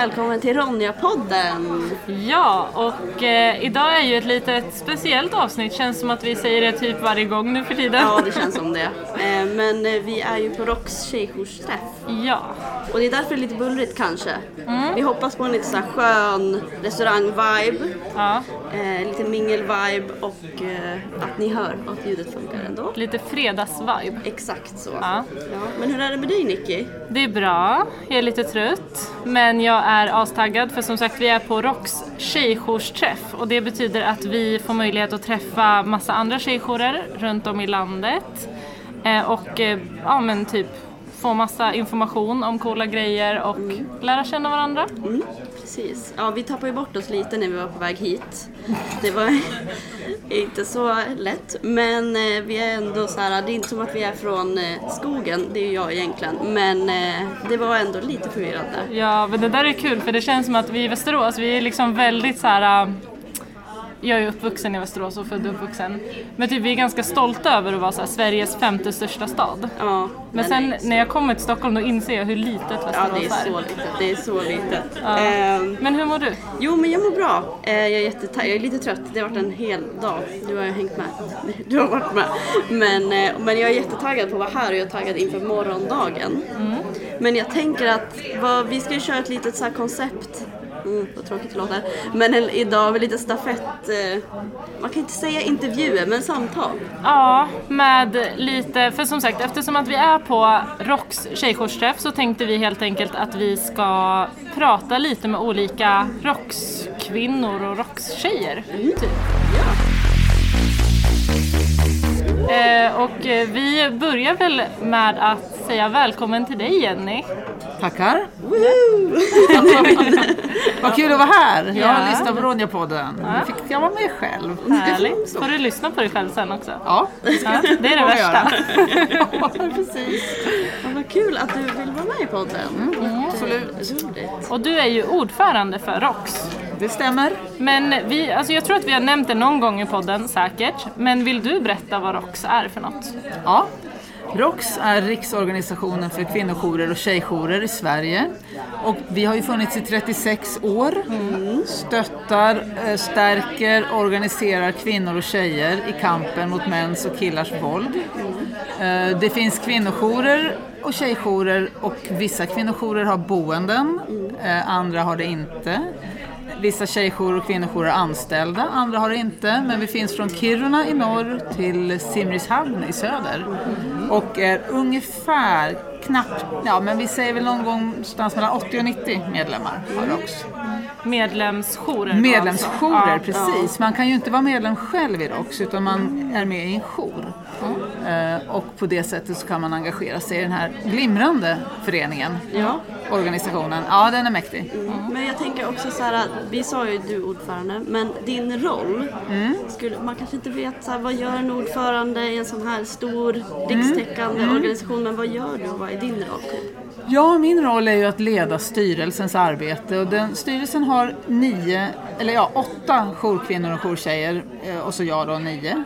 välkommen till Ronja-podden! Ja, och eh, idag är ju ett litet speciellt avsnitt. Känns som att vi säger det typ varje gång nu för tiden. Ja, det känns som det. Eh, men eh, vi är ju på Rocks tjejjoursträff. Ja. Och det är därför det är lite bullrigt kanske. Vi hoppas på en lite så här skön restaurang-vibe, ja. eh, lite mingel-vibe och eh, att ni hör att ljudet funkar ändå. Lite fredagsvibe. Exakt så. Ja. Ja, men hur är det med dig Nicky? Det är bra, jag är lite trött. Men jag är astaggad för som sagt vi är på Rocks tjejjoursträff och det betyder att vi får möjlighet att träffa massa andra tjejjourer runt om i landet. Eh, och eh, ja men typ få massa information om coola grejer och lära känna varandra. Mm, precis. Ja, vi tappade ju bort oss lite när vi var på väg hit. Det var inte så lätt, men eh, vi är ändå så här, det är inte som att vi är från eh, skogen, det är ju jag egentligen, men eh, det var ändå lite förvirrande. Ja, men det där är kul för det känns som att vi i Västerås, vi är liksom väldigt så här. Jag är uppvuxen i Västerås och född och uppvuxen. Men typ vi är ganska stolta över att vara så här, Sveriges femte största stad. Ja, Men sen när jag kommer till Stockholm då inser jag hur litet Ja, Västerås det är så litet, det är så litet. Ja. Ehm, Men hur mår du? Jo, men jag mår bra. Eh, jag, är jätteta- jag är lite trött. Det har varit en hel dag. Du har hängt med. Du har varit med. Men, eh, men jag är jättetaggad på att vara här och jag är taggad inför morgondagen. Men jag tänker att vad, vi ska ju köra ett litet så koncept. Mm, vad tråkigt det låter. Men en- idag med lite stafett. Eh, man kan inte säga intervjuer, men samtal. Ja, med lite, för som sagt eftersom att vi är på Rocks tjejjoursträff så tänkte vi helt enkelt att vi ska prata lite med olika rockskvinnor och rockstjejer. Typ. Eh, och eh, vi börjar väl med att säga välkommen till dig Jenny. Tackar. Vad kul att vara här. Jag har Ja. lyssnat på Ronja-podden. Nu fick jag vara med själv. Härligt. Får du lyssna på dig själv sen också? Ja, Ja, det är det värsta. göra. Precis. Ja, vad kul att du vill vara med i podden. absolut. Roligt. Och du är ju ordförande för Rocks. Det stämmer. Men vi, alltså jag tror att vi har nämnt det någon gång i podden säkert. Men vill du berätta vad ROX är för något? Ja. ROX är Riksorganisationen för kvinnojourer och tjejjourer i Sverige. Och vi har ju funnits i 36 år. Stöttar, eh, stärker, organiserar kvinnor och tjejer i kampen mot mäns och killars våld. Eh, det finns kvinnojourer och tjejjourer och vissa kvinnojourer har boenden, eh, andra har det inte. Vissa tjejjourer och kvinnojourer är anställda, andra har det inte. Men vi finns från Kiruna i norr till Simrishamn i söder. Och är ungefär, knappt, ja men vi säger väl någon gång någonstans mellan 80 och 90 medlemmar har ROX. Medlemsjourer? då Medlemsjourer, alltså. precis. Man kan ju inte vara medlem själv i ROX utan man är med i en jour. Eh, och på det sättet så kan man engagera sig i den här glimrande föreningen, Ja. organisationen. Ja, den är mäktig. Men jag tänker också så här, vi sa ju du ordförande, men din roll, Mm. skulle, man kanske inte vet så här, vad gör en ordförande i en sån här stor Mm. rikstäckande organisation, men vad gör du och vad är din roll? Ja, min roll är ju att leda styrelsens arbete och den, styrelsen har nio, eller ja, åtta jourkvinnor och jourtjejer eh, och så jag då nio.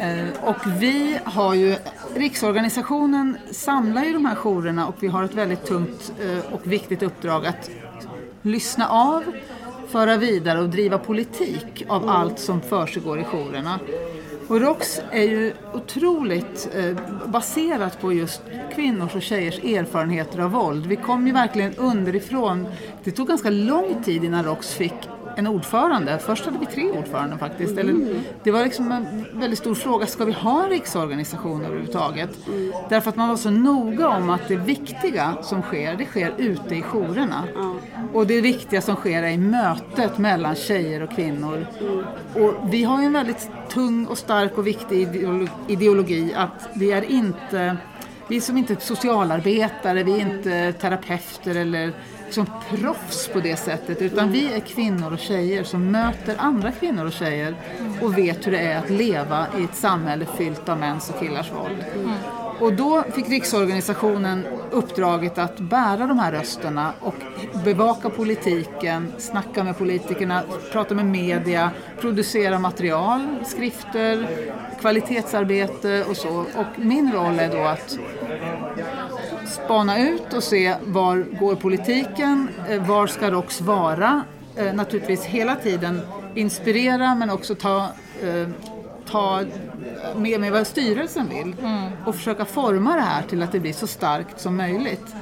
Eh, och vi har ju, Riksorganisationen samlar ju de här jourerna och vi har ett väldigt tungt eh, och viktigt uppdrag att lyssna av, föra vidare och driva politik av allt som försiggår i jourerna. Och ROX är ju otroligt eh, baserat på just kvinnors och tjejers erfarenheter av våld. Vi kom ju verkligen underifrån. Det tog ganska lång tid innan ROX fick en ordförande. Först hade vi tre ordförande faktiskt. Eller, det var liksom en väldigt stor fråga, ska vi ha en riksorganisation överhuvudtaget? Därför att man var så noga om att det viktiga som sker, det sker ute i jourerna. Och det viktiga som sker är i mötet mellan tjejer och kvinnor. Och vi har ju en väldigt tung och stark och viktig ideolo- ideologi att vi är inte vi är som inte socialarbetare, vi är inte terapeuter eller liksom proffs på det sättet. Utan vi är kvinnor och tjejer som möter andra kvinnor och tjejer och vet hur det är att leva i ett samhälle fyllt av mäns och killars våld. Mm. Och då fick Riksorganisationen uppdraget att bära de här rösterna och bevaka politiken, snacka med politikerna, prata med media, producera material, skrifter, kvalitetsarbete och så. Och min roll är då att spana ut och se var går politiken, eh, var ska ROX vara? Eh, naturligtvis hela tiden inspirera men också ta, eh, ta med mig vad styrelsen vill och försöka forma det här till att det blir så starkt som möjligt.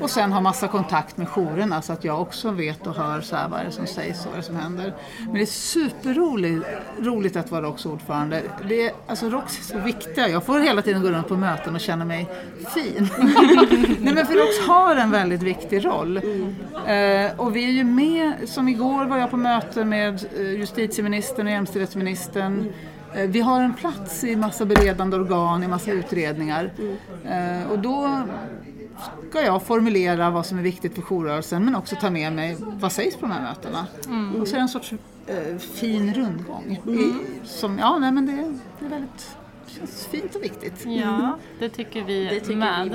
Och sen ha massa kontakt med jourerna så att jag också vet och hör så här vad är det som sägs och vad är det som händer. Men det är superroligt roligt att vara ROKS ordförande. Det är, alltså ROKS är så viktiga. Jag får hela tiden gå runt på möten och känna mig fin. Nej men för ROKS har en väldigt viktig roll. Eh, och vi är ju med, som igår var jag på möte med eh, justitieministern och jämställdhetsministern. Eh, Vi har en plats i massa beredande organ, i massa utredningar. Eh, och då ska jag formulera vad som är viktigt för jourrörelsen men också ta med mig vad sägs på de här mötena. Och så är det en sorts eh, fin rundgång. I, som, ja, nej, men det, det är väldigt känns fint och viktigt. Ja, det tycker vi Det tycker med. vi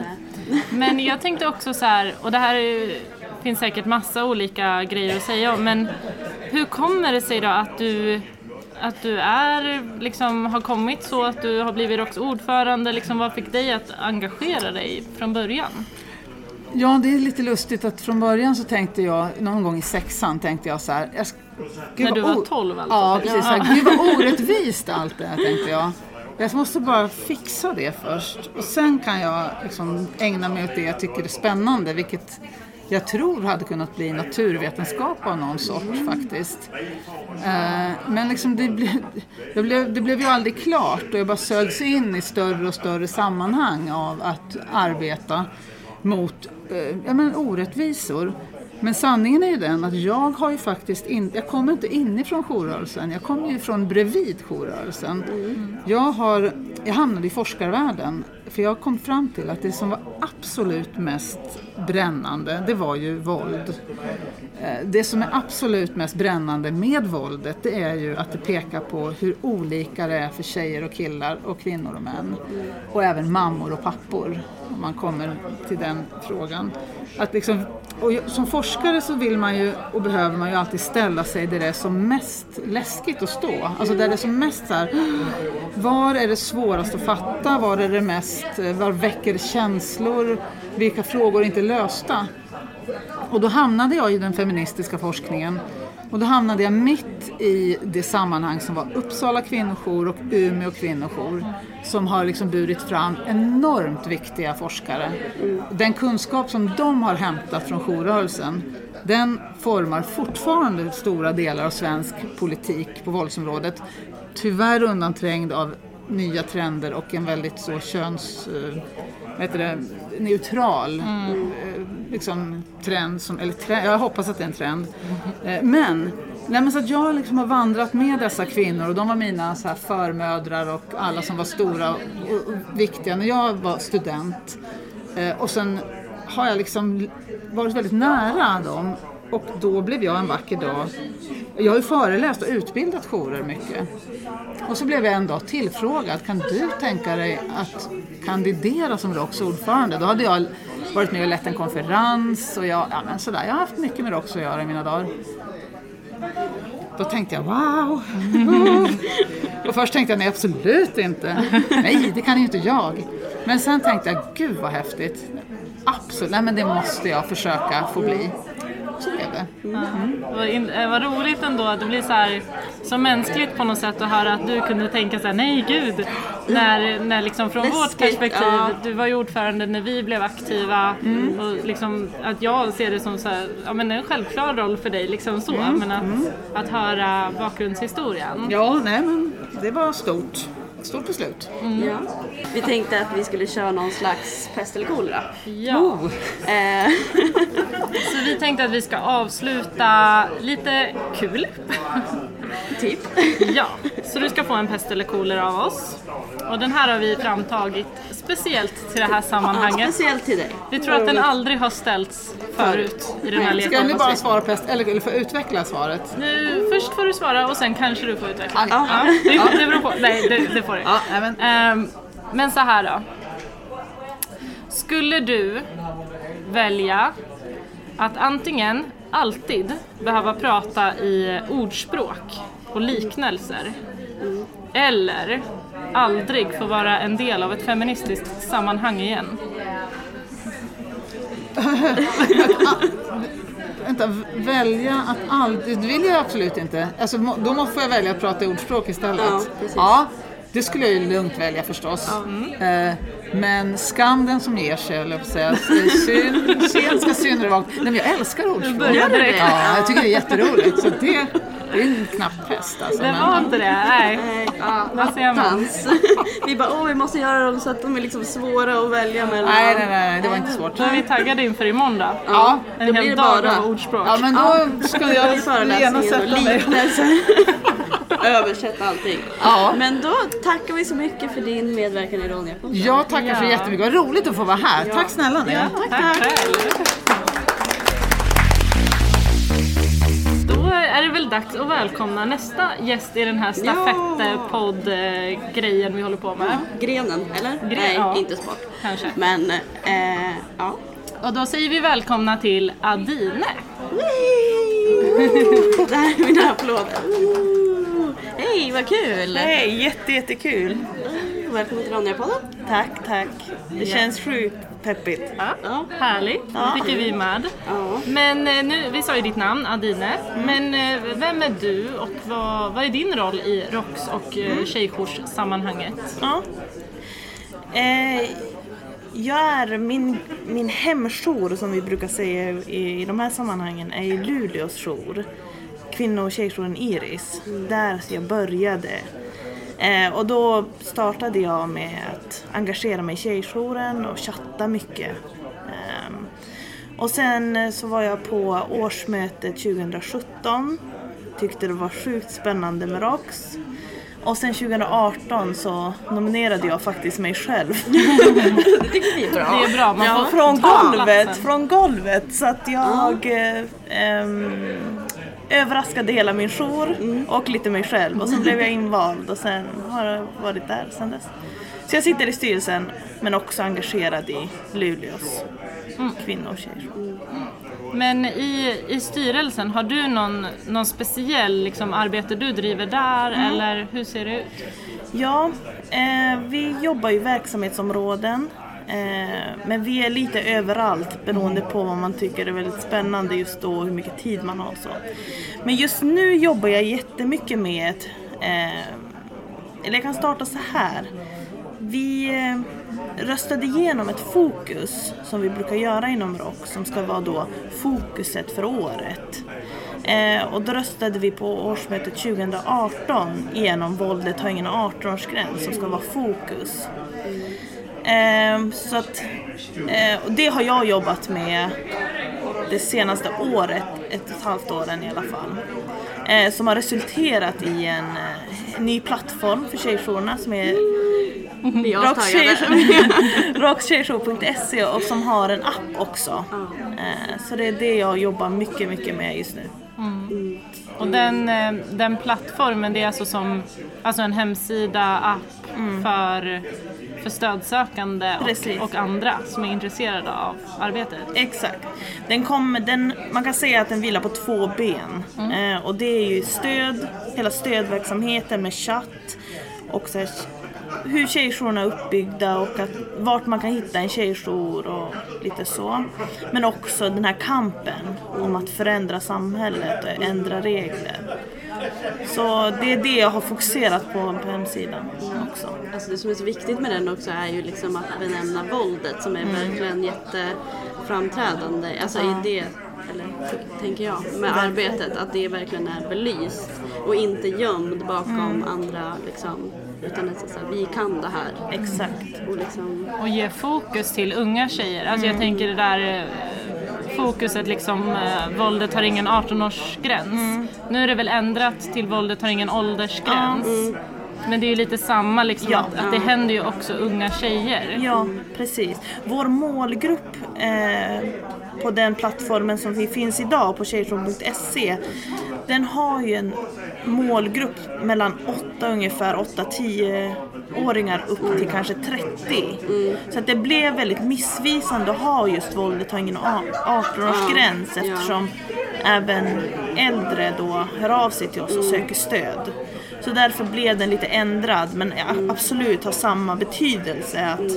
med. Men jag tänkte också så här, och det här är, finns säkert massa olika grejer att säga om, men hur kommer det sig då att du att du är, liksom, har kommit så att du har blivit ROKS ordförande, liksom, vad fick dig att engagera dig från början? Ja, det är lite lustigt att från början så tänkte jag, någon gång i sexan tänkte jag så här. Jag, När du var 12 alltså? Ja, precis. Så här, gud vad orättvist allt det här tänkte jag. Jag måste bara fixa det först och sen kan jag liksom ägna mig åt det jag tycker är spännande, vilket jag tror hade kunnat bli naturvetenskap av någon sort faktiskt. Eh, Men liksom det, blev, det, blev, det blev ju aldrig klart och jag bara sögs in i större och större sammanhang av att arbeta mot eh, ja, men orättvisor. Men sanningen är ju den att jag har ju faktiskt inte, jag kommer inte inifrån jourrörelsen, jag kommer ju från bredvid jourrörelsen. Jag, har, jag hamnade i forskarvärlden för jag kom fram till att det som var absolut mest brännande, det var ju våld. Eh, Det som är absolut mest brännande med våldet det är ju att det pekar på hur olika det är för tjejer och killar och kvinnor och män. Och även mammor och pappor om man kommer till den frågan. Att liksom, och som forskare så vill man ju och behöver man ju alltid ställa sig där det är som mest läskigt att stå. Alltså där det är som mest så här, var är det svårast att fatta? Var är det mest, eh, var väcker det känslor? Vilka frågor är inte lösta? Och då hamnade jag i den feministiska forskningen. Och då hamnade jag mitt i det sammanhang som var Uppsala kvinnojour och Umeå kvinnojour. Som har liksom burit fram enormt viktiga forskare. Den kunskap som de har hämtat från jourrörelsen den formar fortfarande stora delar av svensk politik på våldsområdet. Tyvärr undanträngd av nya trender och en väldigt så köns... Eh, heter det, neutral mm. liksom, trend. Som, eller trend, jag hoppas att det är en trend. Eh, men, nej, men så att jag liksom har vandrat med dessa kvinnor och de var mina så här, förmödrar och alla som var stora och, och viktiga när jag var student. Eh, Och sen har jag liksom varit väldigt nära dem och då blev jag en vacker dag jag har ju föreläst och utbildat jourer mycket. Och så blev jag en dag tillfrågad, kan du tänka dig att kandidera som ROKS ordförande? Då hade jag varit med och lett en konferens och jag, ja, men sådär. jag har haft mycket med ROKS att göra i mina dagar. Då tänkte jag wow! och först tänkte jag nej absolut inte. Nej det kan ju inte jag. Men sen tänkte jag gud vad häftigt. Absolut, nej men det måste jag försöka få bli. Så blev det. In, eh, vad roligt ändå, det blir så här så mänskligt på något sätt att höra att du kunde tänka så här, nej gud, när, när liksom från vårt Läskigt, perspektiv, ja. du var ju ordförande när vi blev aktiva och liksom att jag ser det som så här, ja, men en självklar roll för dig, liksom så, men att, att höra bakgrundshistorien. Ja, nej men det var stort. Stort beslut. Ja. Vi tänkte att vi skulle köra någon slags pest eller kolera. Ja. Oh. Så vi tänkte att vi ska avsluta lite kul. typ. Ja, så du ska få en pest eller kolera av oss. Och den här har vi framtagit speciellt till det här Ja, sammanhanget. speciellt till dig. Vi tror att den aldrig har ställts förut i den här Ska leken. ni bara svara pest eller, eller få utveckla svaret? Nu, först får du svara och sen kanske du får utveckla. Ja. Ja, det, det beror på. Nej, det, det får du. Ja, men, Ehm, men så här då. Skulle du välja att antingen alltid behöva prata i ordspråk och liknelser eller aldrig få vara en del av ett feministiskt sammanhang igen? Vänta, välja att aldrig... Det vill jag absolut inte. Alltså, då må- får jag välja att prata ordspråk istället. Ja. Ja, det skulle jag ju lugnt välja förstås. Eh, men skam den som ger sig, höll jag på att säga. Synd, sent ska syndare vakna. Nej men jag älskar ordspråk. börjar direkt. Ja, jag tycker det är jätteroligt. Så det, det en knapp pest alltså. Det var inte det, nej. Ja, Vad ser man? Vi bara, åh vi måste göra dem så att de är liksom svåra att välja mellan. Nej, nej, nej, det var inte svårt. Då är vi taggade inför imorgon då. Ja, En Då blir hel det dag bara- av ordspråk. ja men då skulle jag föreläsningen sätta mig. liknelser. Översätta allting. Ja. Men då tackar vi så mycket för din medverkan i Ronja-podden. Jag tackar så Ja. jättemycket, vad roligt att få vara här. Tack snälla ni. Tack själv. Då är det väl dags att välkomna nästa gäst i den här stafettpodd-grejen vi håller på med. Grenen, eller? Gren- Nej, ja. inte sport. Kanske. Men, eh, ja. Och då säger vi välkomna till Adine. Det här är mina applåder. Hej, vad kul! Hej, jätte, jättekul. Välkommen till Ronja-podden. Tack, tack. Det känns sjukt peppigt. Ja. Härligt, det tycker vi med. Ja. Men eh, nu, vi sa ju ditt namn, Adine. Men eh, vem är du och vad, vad är din roll i ROX och eh, tjejjourssammanhanget? Ja. Eh, jag är min, min hemjour som vi brukar säga i, i de här sammanhangen är Luleås jour. Kvinno och tjejjouren Iris. Där jag började. Eh, och då startade jag med att engagera mig i tjejjouren och chatta mycket. Ehm, och sen eh, så var jag på årsmötet 2017. Tyckte det var sjukt spännande med ROX. Och sen 2018 så nominerade jag faktiskt mig själv. Det tycker vi är bra. Det är bra, man får från ta golvet, platsen. från golvet. Så att jag eh, ehm, överraskade hela min jour och lite mig själv. Och så blev jag invald och sen har jag varit där sen dess. Så jag sitter i styrelsen men också engagerad i Luleås kvinno och tjejjour. Men i, i styrelsen, har du någon, någon speciell liksom, arbete du driver där eller hur ser det ut? Ja, eh, vi jobbar i verksamhetsområden. Eh, men vi är lite överallt beroende på vad man tycker är väldigt spännande just då och hur mycket tid man har. Så. Men just nu jobbar jag jättemycket med, eh, eller jag kan starta så här. Vi eh, röstade igenom ett fokus som vi brukar göra inom rock som ska vara då fokuset för året. Eh, och då röstade vi på årsmötet 2018 igenom våldet har ingen 18-årsgräns som ska vara fokus. Eh, så att, eh, och det har jag jobbat med det senaste året, ett och ett halvt åren i alla fall. Eh, som har resulterat i en eh, ny plattform för tjejjourerna som är rockstjejjour.se och som har en app också. Eh, så det är det jag jobbar mycket, mycket med just nu. Och den, eh, den plattformen, det är alltså som alltså en hemsida, app för, för stödsökande och, och andra som är intresserade av arbetet. Exakt. Den kommer, den, man kan säga att den vilar på två ben. Eh, och det är ju stöd, hela stödverksamheten med chatt och så här, hur tjejjourerna är uppbyggda och att, vart man kan hitta en tjejjour och lite så. Men också den här kampen om att förändra samhället och ändra regler. Så det är det jag har fokuserat på på hemsidan också. Alltså det som är så viktigt med den också är ju liksom att benämna våldet som är Mm. verkligen jätteframträdande. Alltså i det, eller tänker jag, med arbetet. Att det verkligen är belyst och inte gömd bakom Mm. andra liksom. Utan att så här, vi kan det här. Exakt. Och liksom, Och ge fokus till unga tjejer. Alltså jag tänker det där eh, fokuset liksom, eh, våldet har ingen 18-årsgräns. Nu är det väl ändrat till våldet har ingen åldersgräns. Men det är ju lite samma liksom, Ja. att, att det händer ju också unga tjejer. Ja, precis. Vår målgrupp eh, på den plattformen som vi finns idag på tjejjour.se den har ju en målgrupp mellan 8 ungefär 8-10 åringar upp till kanske 30. Så att det blev väldigt missvisande att ha just våldet har ingen a- 18-årsgräns Ja, ja. eftersom även äldre då hör av sig till oss och söker stöd. Så därför blev den lite ändrad men a- absolut har samma betydelse. Att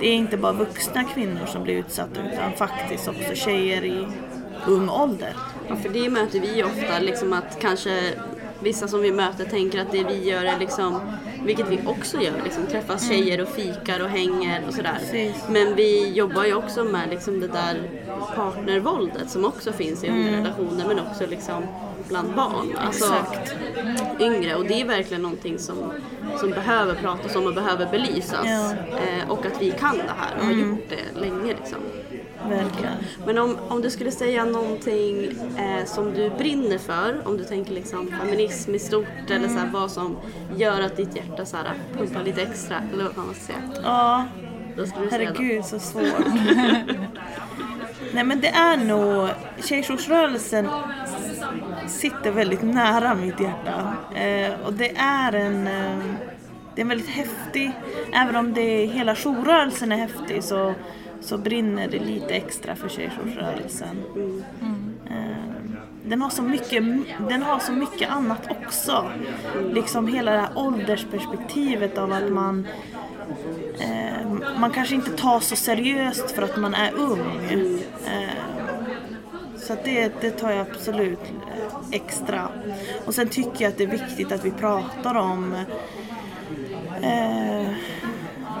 Det är inte bara vuxna kvinnor som blir utsatta utan faktiskt också tjejer i ung ålder. Ja, för det möter vi ofta, liksom att kanske vissa som vi möter tänker att det vi gör är liksom, vilket vi också gör, liksom träffas tjejer och fikar och hänger och sådär. Men vi jobbar ju också med liksom det där partnervåldet som också finns i unga relationer men också liksom bland barn. Alltså yngre och det är verkligen någonting som, som behöver pratas om och behöver belysas. Ja. Eh, och att vi kan det här och har gjort det länge liksom. Verkligen. Men om, om du skulle säga någonting eh, som du brinner för, om du tänker liksom feminism i stort eller så här, vad som gör att ditt hjärta så här, pumpar lite extra, eller vad man ska säga. Ja, Då skulle du säga herregud så svårt. Nej men det är nog, tjejjoursrörelsen sitter väldigt nära mitt hjärta. Eh, och det är en, eh, det är väldigt häftig, även om det, hela jourrörelsen är häftig så, så brinner det lite extra för tjejjoursrörelsen. Mm. Eh, den har, så mycket, den har så mycket annat också. Liksom hela det här åldersperspektivet av att man eh, man kanske inte tar så seriöst för att man är ung. Eh, så att det, det tar jag absolut eh, extra. Och sen tycker jag att det är viktigt att vi pratar om eh,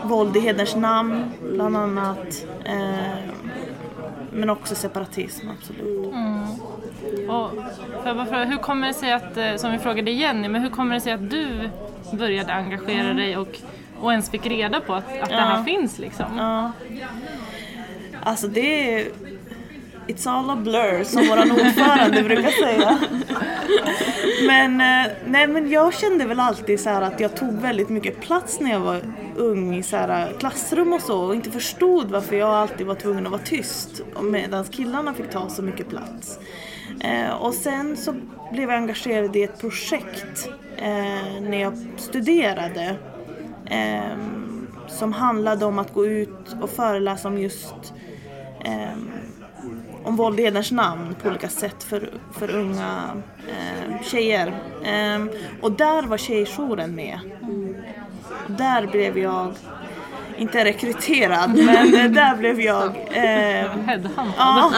våld i hederns namn bland annat. Eh, men också separatism, absolut. Och får jag bara fråga, hur kommer det sig att, eh, som vi frågade Jenny, men hur kommer det sig att du började engagera dig och, och ens fick reda på att, att det här Ja. finns liksom? Ja. Alltså det är... It's all a blur som våran ordförande brukar säga. Men, eh, nej, men jag kände väl alltid så här att jag tog väldigt mycket plats när jag var ung i så här eh, klassrum och så och inte förstod varför jag alltid var tvungen att vara tyst medan killarna fick ta så mycket plats. Eh, och sen så blev jag engagerad i ett projekt eh, när jag studerade eh, som handlade om att gå ut och föreläsa om just eh, om våld i hederns namn på olika sätt för, för unga eh, tjejer. Ehm, och där var tjejjouren med. Och där blev jag, inte rekryterad, men eh, där blev jag eh. Ja,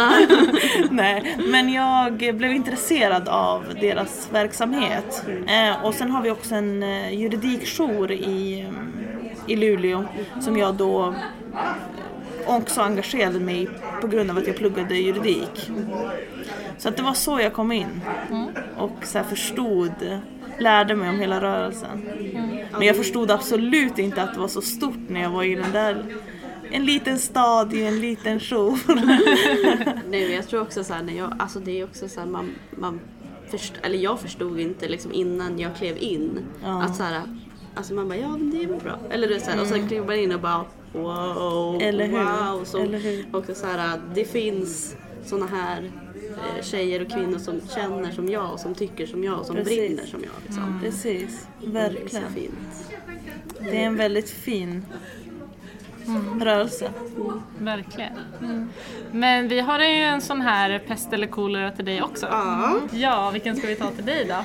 nej, men jag blev intresserad av deras verksamhet. Eh, och sen har vi också en eh, juridikjour i, mm, i Luleå som jag då också engagerade mig på grund av att jag pluggade juridik. Så att det var så jag kom in och så förstod, lärde mig om hela rörelsen. Men jag förstod absolut inte att det var så stort när jag var i den där en liten stad i en liten jour. Nej men jag tror också så här, när jag, alltså det är också så här, man, man först, eller jag förstod inte liksom innan jag klev in Ja. att så här, alltså man bara ja men det är väl bra. Eller du vet, så här, och sen kliver man in och bara wow, Mm. Eller hur? wow. Så Eller hur? också så här, det finns såna här eh, tjejer och kvinnor som känner som jag och som tycker som jag och som Precis. brinner som jag. Liksom. Precis, Det är verkligen. så fint. Det är en väldigt fin rörelse. Verkligen. Men vi har ju en sån här pest eller kolera till dig också. Ja. Ja, vilken ska vi ta till dig då?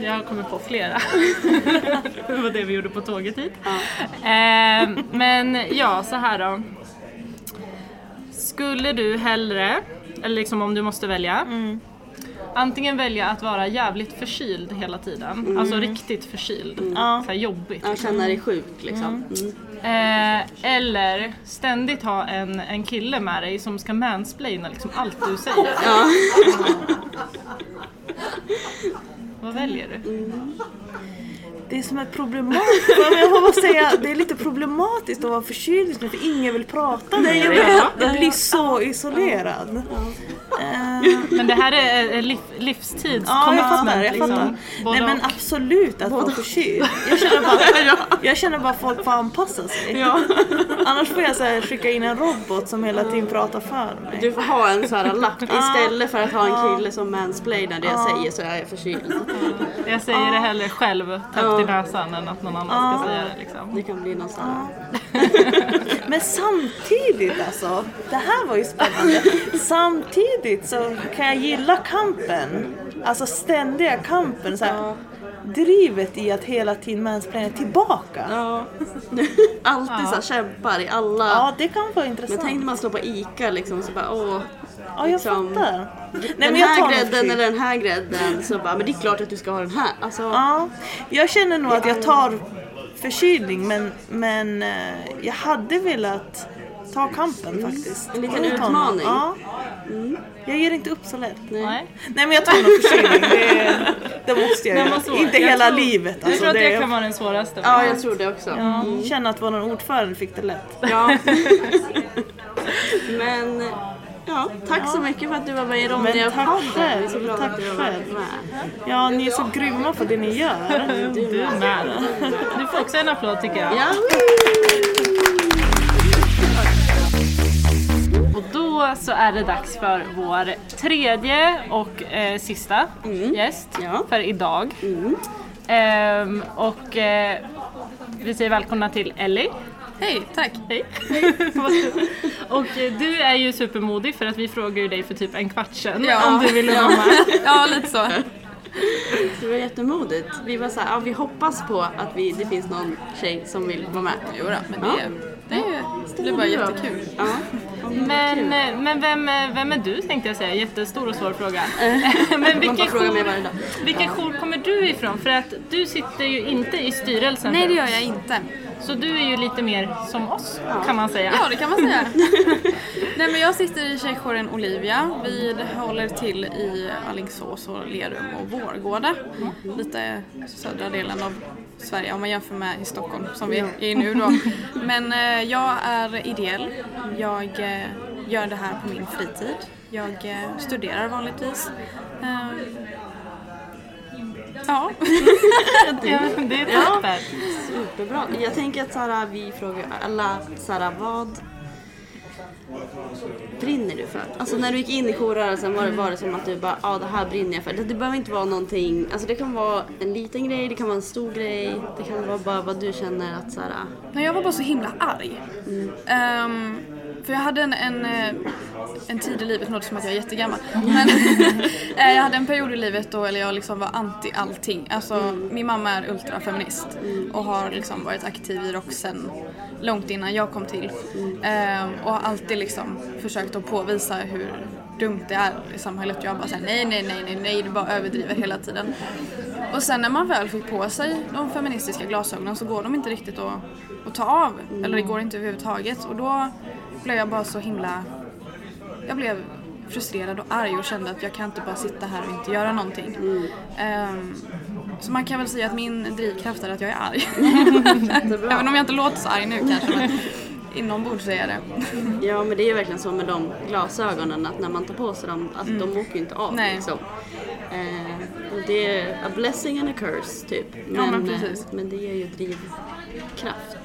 Jag har kommit på flera. det var det vi gjorde på tåget hit. Eh, men ja, så här då. Skulle du hellre, eller liksom om du måste välja, antingen välja att vara jävligt förkyld hela tiden, alltså riktigt förkyld, Ja. så här jobbigt. Jag känner dig sjuk liksom. Mm. Eh, eller ständigt ha en, en kille med dig som ska mansplaina liksom allt du säger. Ja. Vad väljer du? Mm. Det som är problematiskt, jag måste säga, det är lite problematiskt att vara förkyld just nu för ingen vill prata med jag dig. Jag blir så isolerad. Eh, Men det här är är liv, livstids Ja, jag fattar. Jag liksom. fattar. Både Nej men absolut att vara förkyld. Jag känner bara, jag känner bara att folk får anpassa sig. Annars får jag så här, skicka in en robot som hela tiden pratar för mig. Du får ha en sån här lapp istället för att ha en kille som mansplainar det jag säger så är jag förkyld. Jag säger det hellre själv, täppt i näsan, än att någon annan ska säga det. Liksom. Det kan bli någon sån. Men samtidigt alltså, det här var ju spännande. Samtidigt så kan jag gilla kampen. Alltså ständiga kampen. Så här, drivet i att hela tiden mansplaina tillbaka. Ja. Alltid så här kämpar i alla... Ja, det kan vara Men intressant. tänk när man står på ICA liksom så bara åh. ja, jag liksom, fattar. Nej, den men jag här grädden eller den här grädden. Så bara, men det är klart att du ska ha den här. Alltså, Ja, jag känner nog att jag tar förkylning men, men eh, jag hade velat ta kampen faktiskt. En liten Jag utmaning. Ja. Jag ger inte upp så lätt. nej. Nej. Nej men jag tar nog förkylning, det, det måste jag göra. Inte Jag hela tror- livet Jag alltså. tror att det det, kan vara den svåraste. Ja, jag tror det också. jag känner att vår ordförande fick det lätt. Ja. Men ja, tack så mycket för att du var med i Ronja tack själv, tack själv. Ja, ni är så grymma på det ni gör. Du med. Du får också en applåd tycker jag. Ja. Och då så är det dags för vår tredje och eh, sista gäst Ja. för idag. Ehm, och eh, vi säger välkomna till Ellie. Hej, tack. Hej! och eh, du är ju supermodig för att vi frågade dig för typ en kvart sedan Ja. om du ville vara med. Ja, lite så. Det var jättemodigt. Vi var så här, ja, vi hoppas på att vi, det finns någon tjej som vill vara med. Jo då, men Ja. det, det, det blir bara jättekul. Ja. Men, eh, men vem, eh, vem är du tänkte jag säga, jättestor och svår fråga. men Man vilken får fråga mig jour, varje dag. vilken jour kommer du ifrån? För att du sitter ju inte i styrelsen Nej, det gör jag inte. Så du är ju lite mer som oss kan man säga. Ja, det kan man säga. Nej, men jag sitter i tjejjouren Olivia. Vi håller till i Alingsås och Lerum och Vårgårda. Lite södra delen av Sverige om man jämför med i Stockholm som vi är nu då. Men eh, jag är ideell. Jag eh, gör det här på min fritid. Jag eh, studerar vanligtvis. Ja. Det är toppen. Superbra. Jag tänker att Sara, vi frågar alla, Sara, vad brinner du för? Alltså när du gick in i jourrörelsen var det, var det som att du bara, ja det här brinner jag för. Det, det behöver inte vara någonting, alltså det kan vara en liten grej, det kan vara en stor grej, det kan vara bara vad du känner att Sara, Nej, jag var bara så himla arg. Ehm, för jag hade en, en, eh, en tid i livet, nu låter det som att jag är jättegammal, men eh, jag hade en period i livet då eller jag liksom var anti allting. Alltså min mamma är ultrafeminist och har liksom varit aktiv i rock sen långt innan jag kom till. Mm. och har alltid liksom försökt att påvisa hur dumt det är i samhället. Jag bara såhär nej, nej, nej, nej, nej, du bara överdriver hela tiden. Och sen när man väl fick på sig de feministiska glasögonen så går de inte riktigt att, att ta av. Eller det går inte överhuvudtaget. Och då blev jag bara så himla... Jag blev frustrerad och arg och kände att jag kan inte bara sitta här och inte göra någonting. Ehm, så man kan väl säga att min drivkraft är att jag är arg. Även om jag inte låter så arg nu kanske. Men inombords är jag det. ja men det är ju verkligen så med de glasögonen att när man tar på sig dem, att de åker ju inte av Nej. liksom. Eh, och det är a blessing and a curse typ. Ja, men precis. eh, men det ger ju drivkraft.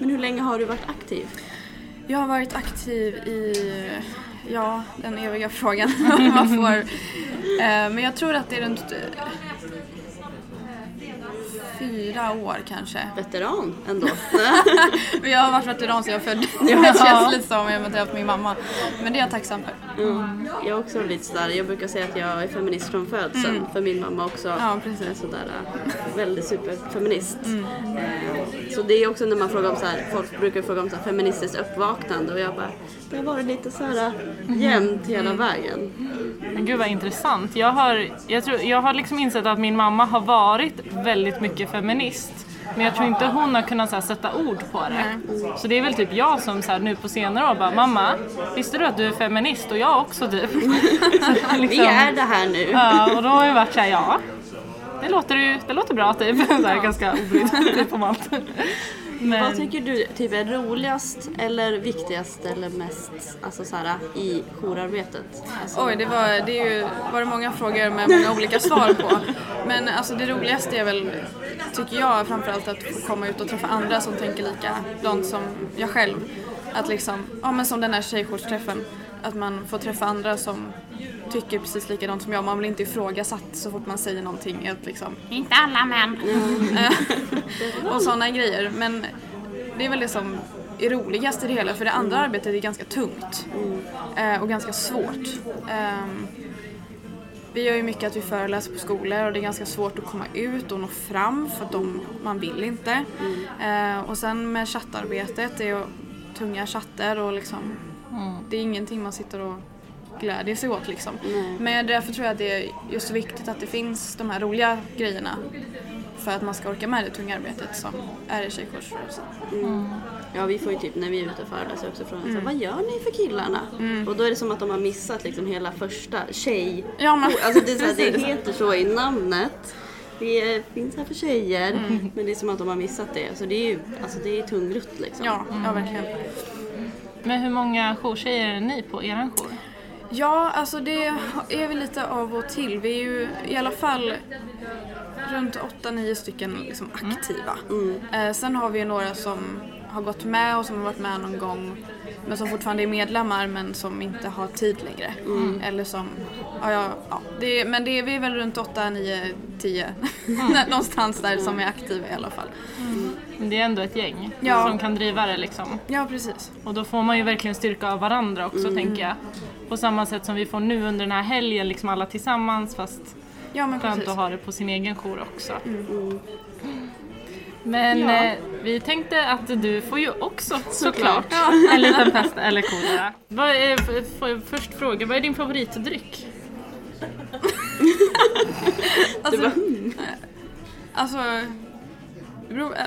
Men hur länge har du varit aktiv? Jag har varit aktiv i, ja, den eviga frågan man får. Eh, Men jag tror att det är runt eh, fyra år kanske. Veteran ändå. Jag har varit veteran sedan jag föddes. Det känns lite som eventuellt min mamma. Men det är jag tacksam för. Ja, jag är också lite sådär, jag brukar säga att jag är feminist från födseln för min mamma också Ja, precis. är sådär äh, väldigt superfeminist. Mm. Eh, Så det är också när man frågar om så här, folk brukar fråga om feministiskt uppvaknande och jag bara, det har varit lite såhär jämnt hela Mm. vägen. Men gud vad intressant. Jag har, jag, tror, jag har liksom insett att min mamma har varit väldigt mycket feminist. Men jag tror inte hon har kunnat så här, sätta ord på det. Så det är väl typ jag som så här, nu på senare år bara Mamma, visste du att du är feminist? Och jag också typ. Så, Vi liksom, är det här nu. Ja, och då har jag varit såhär, ja. Det låter, ju, det låter bra typ. Så här, ganska obrydd typ om allt. Vad Men, tycker du typ är roligast eller viktigast eller mest alltså så här, i jourarbetet? Alltså, Oj, det var, det är ju, var det många frågor med många olika svar på. Men alltså det roligaste är väl, tycker jag, framförallt att få komma ut och träffa andra som tänker likadant som jag själv. Att liksom, ja men som den här tjejjoursträffen, att man får träffa andra som tycker precis likadant som jag. Man blir inte ifrågasatt så fort man säger någonting. Att liksom, inte alla män. och sådana grejer. Men det är väl det som är roligast i det hela för det andra arbetet är ganska tungt. Eh, och ganska svårt. Ehm, vi gör ju mycket att vi föreläser på skolor och det är ganska svårt att komma ut och nå fram för att de, man vill inte. Eh, och sen med chattarbetet, det är tunga chatter och liksom det är ingenting man sitter och glädjer sig åt liksom. Men därför tror jag att det är just så viktigt att det finns de här roliga grejerna för att man ska orka med det tunga arbetet som är i tjejjoursrörelsen. Ja vi får ju typ när vi är ute och föreläser också frågan mm. vad gör ni för killarna? Och då är det som att de har missat liksom hela första tjej. Ja, men- Alltså det, är så här, det heter så i namnet. Vi finns här för tjejer. Men det är som att de har missat det. Så det är ju alltså det är tungrott liksom. Ja, ja verkligen. Men hur många jourtjejer är ni på eran jour? Ja, alltså det är väl lite av och till. Vi är ju i alla fall runt 8-9 stycken liksom aktiva. Eh, sen har vi ju några som har gått med och som har varit med någon gång men som fortfarande är medlemmar men som inte har tid längre. Eller som, ja, ja, ja det är, men det är, vi är väl runt 8, 9, 10 någonstans där som är aktiva i alla fall. Men Det är ändå ett gäng Ja. som kan driva det liksom. Ja, precis. Och då får man ju verkligen styrka av varandra också tänker jag. På samma sätt som vi får nu under den här helgen, liksom alla tillsammans fast Ja, men skönt precis. att ha det på sin egen jour också. Men Ja. eh, vi tänkte att du får ju också såklart en liten pest eller kolera. F- först fråga, vad är din favoritdryck? Alltså, alltså det beror, äh,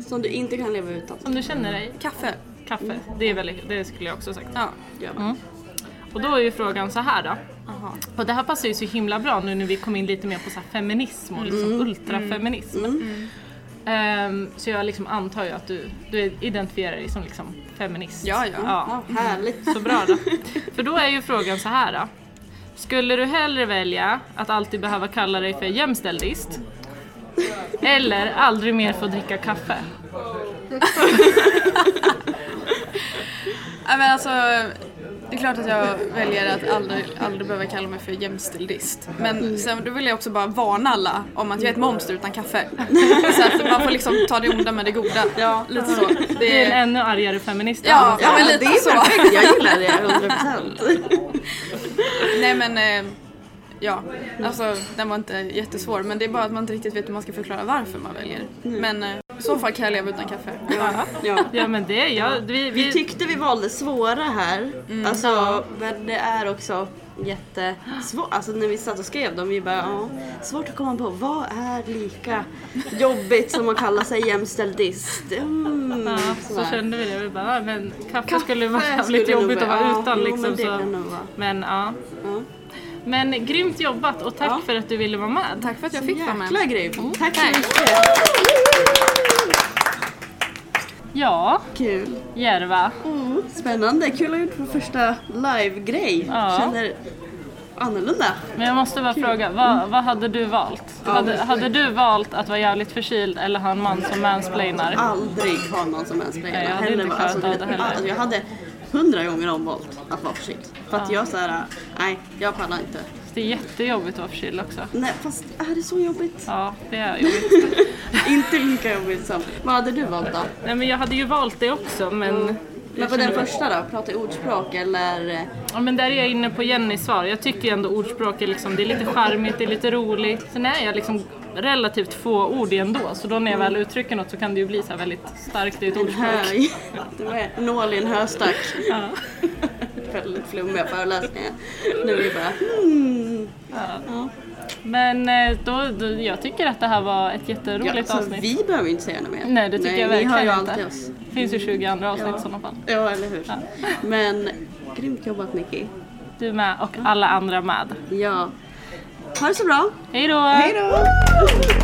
Som du inte kan leva utan. Som du känner dig? kaffe. Kaffe, det, är väl, det skulle jag också sagt. Ja. Ja. Och då är ju frågan så här då. Aha. Och det här passar ju så himla bra nu när vi kom in lite mer på så feminism och liksom ultrafeminism. Ehm, så jag liksom antar ju att du, du identifierar dig som liksom feminist. Ja, ja. ja. Ja, härligt. Så bra då. För då är ju frågan så här då. Skulle du hellre välja att alltid behöva kalla dig för jämställdist? Eller aldrig mer få dricka kaffe? Ja, men alltså, det är klart att jag väljer att aldrig, aldrig behöva kalla mig för jämställdist. Men sen då vill jag också bara varna alla om att jag är ett monster utan kaffe. Så att man får liksom ta det onda med det goda. Ja. Lite så. Det Det är en ännu argare feminist. ja, ja, men det lite är så. perfekt. Jag gillar det 100%. Nej men, eh, ja. Alltså den var inte jättesvår. Men det är bara att man inte riktigt vet hur man ska förklara varför man väljer. Men eh, i så fall kan jag leva utan kaffe. Ja. Ja. Ja men det, ja, vi, Vi vi, tyckte vi valde svåra här. Alltså, men det är också jättesvårt. Alltså när vi satt och skrev dem, vi bara ja, svårt att komma på vad är lika jobbigt som att kalla sig jämställdist. Mm, ja, så sådär. kände vi det. Vi bara, men kaffe, Kaffe skulle vara jävligt jobbigt att vara- utan jo, liksom. men det så. kan nog vara. Men ja. Ja. Men grymt jobbat och tack Ja. för att du ville vara med. Tack för att jag fick vara med. Jäkla grymt. Tack så mycket. Ja, Kul. Järva. Mm, spännande. Kul att ha gjort vår första live-grej. Ja. Känner annorlunda. Men jag måste bara fråga, vad, vad hade du valt? Hade, hade du valt att vara jävligt förkyld eller ha en man som mansplainar? Aldrig ha någon som ens Nej, jag hade inte klarat alltså, av det heller. alltså, Jag hade hundra gånger omvalt att vara förkyld. För att jag såhär, nej jag pallar inte. Det är jättejobbigt att vara förkyld också. Nej fast är det så jobbigt? Ja, det är jobbigt. inte lika jobbigt som. Vad hade du valt då? Nej men jag hade ju valt det också men... Men på den första då? Prata ordspråk eller? Ja men där är jag inne på Jennys svar. Jag tycker ju ändå ordspråk är liksom, det är lite charmigt, det är lite roligt. Sen är jag liksom relativt få ord ändå så då när jag väl uttrycker något så kan det ju bli så här väldigt starkt i ett ordspråk. Det var nål i en höstack. Ja. Väldigt flummiga föreläsningar. Nu är vi bara hmm. Men eh, då, då, jag tycker att det här var ett jätteroligt ja, avsnitt. Vi behöver inte säga något mer. Nej det tycker jag ni hör ju verkligen alltid inte. oss. Det finns ju 20 andra avsnitt i sådana fall. Ja, eller hur. Men grymt jobbat Nicky. Du med och alla andra med. Ja. Ha det så bra. Hej då! Hej då!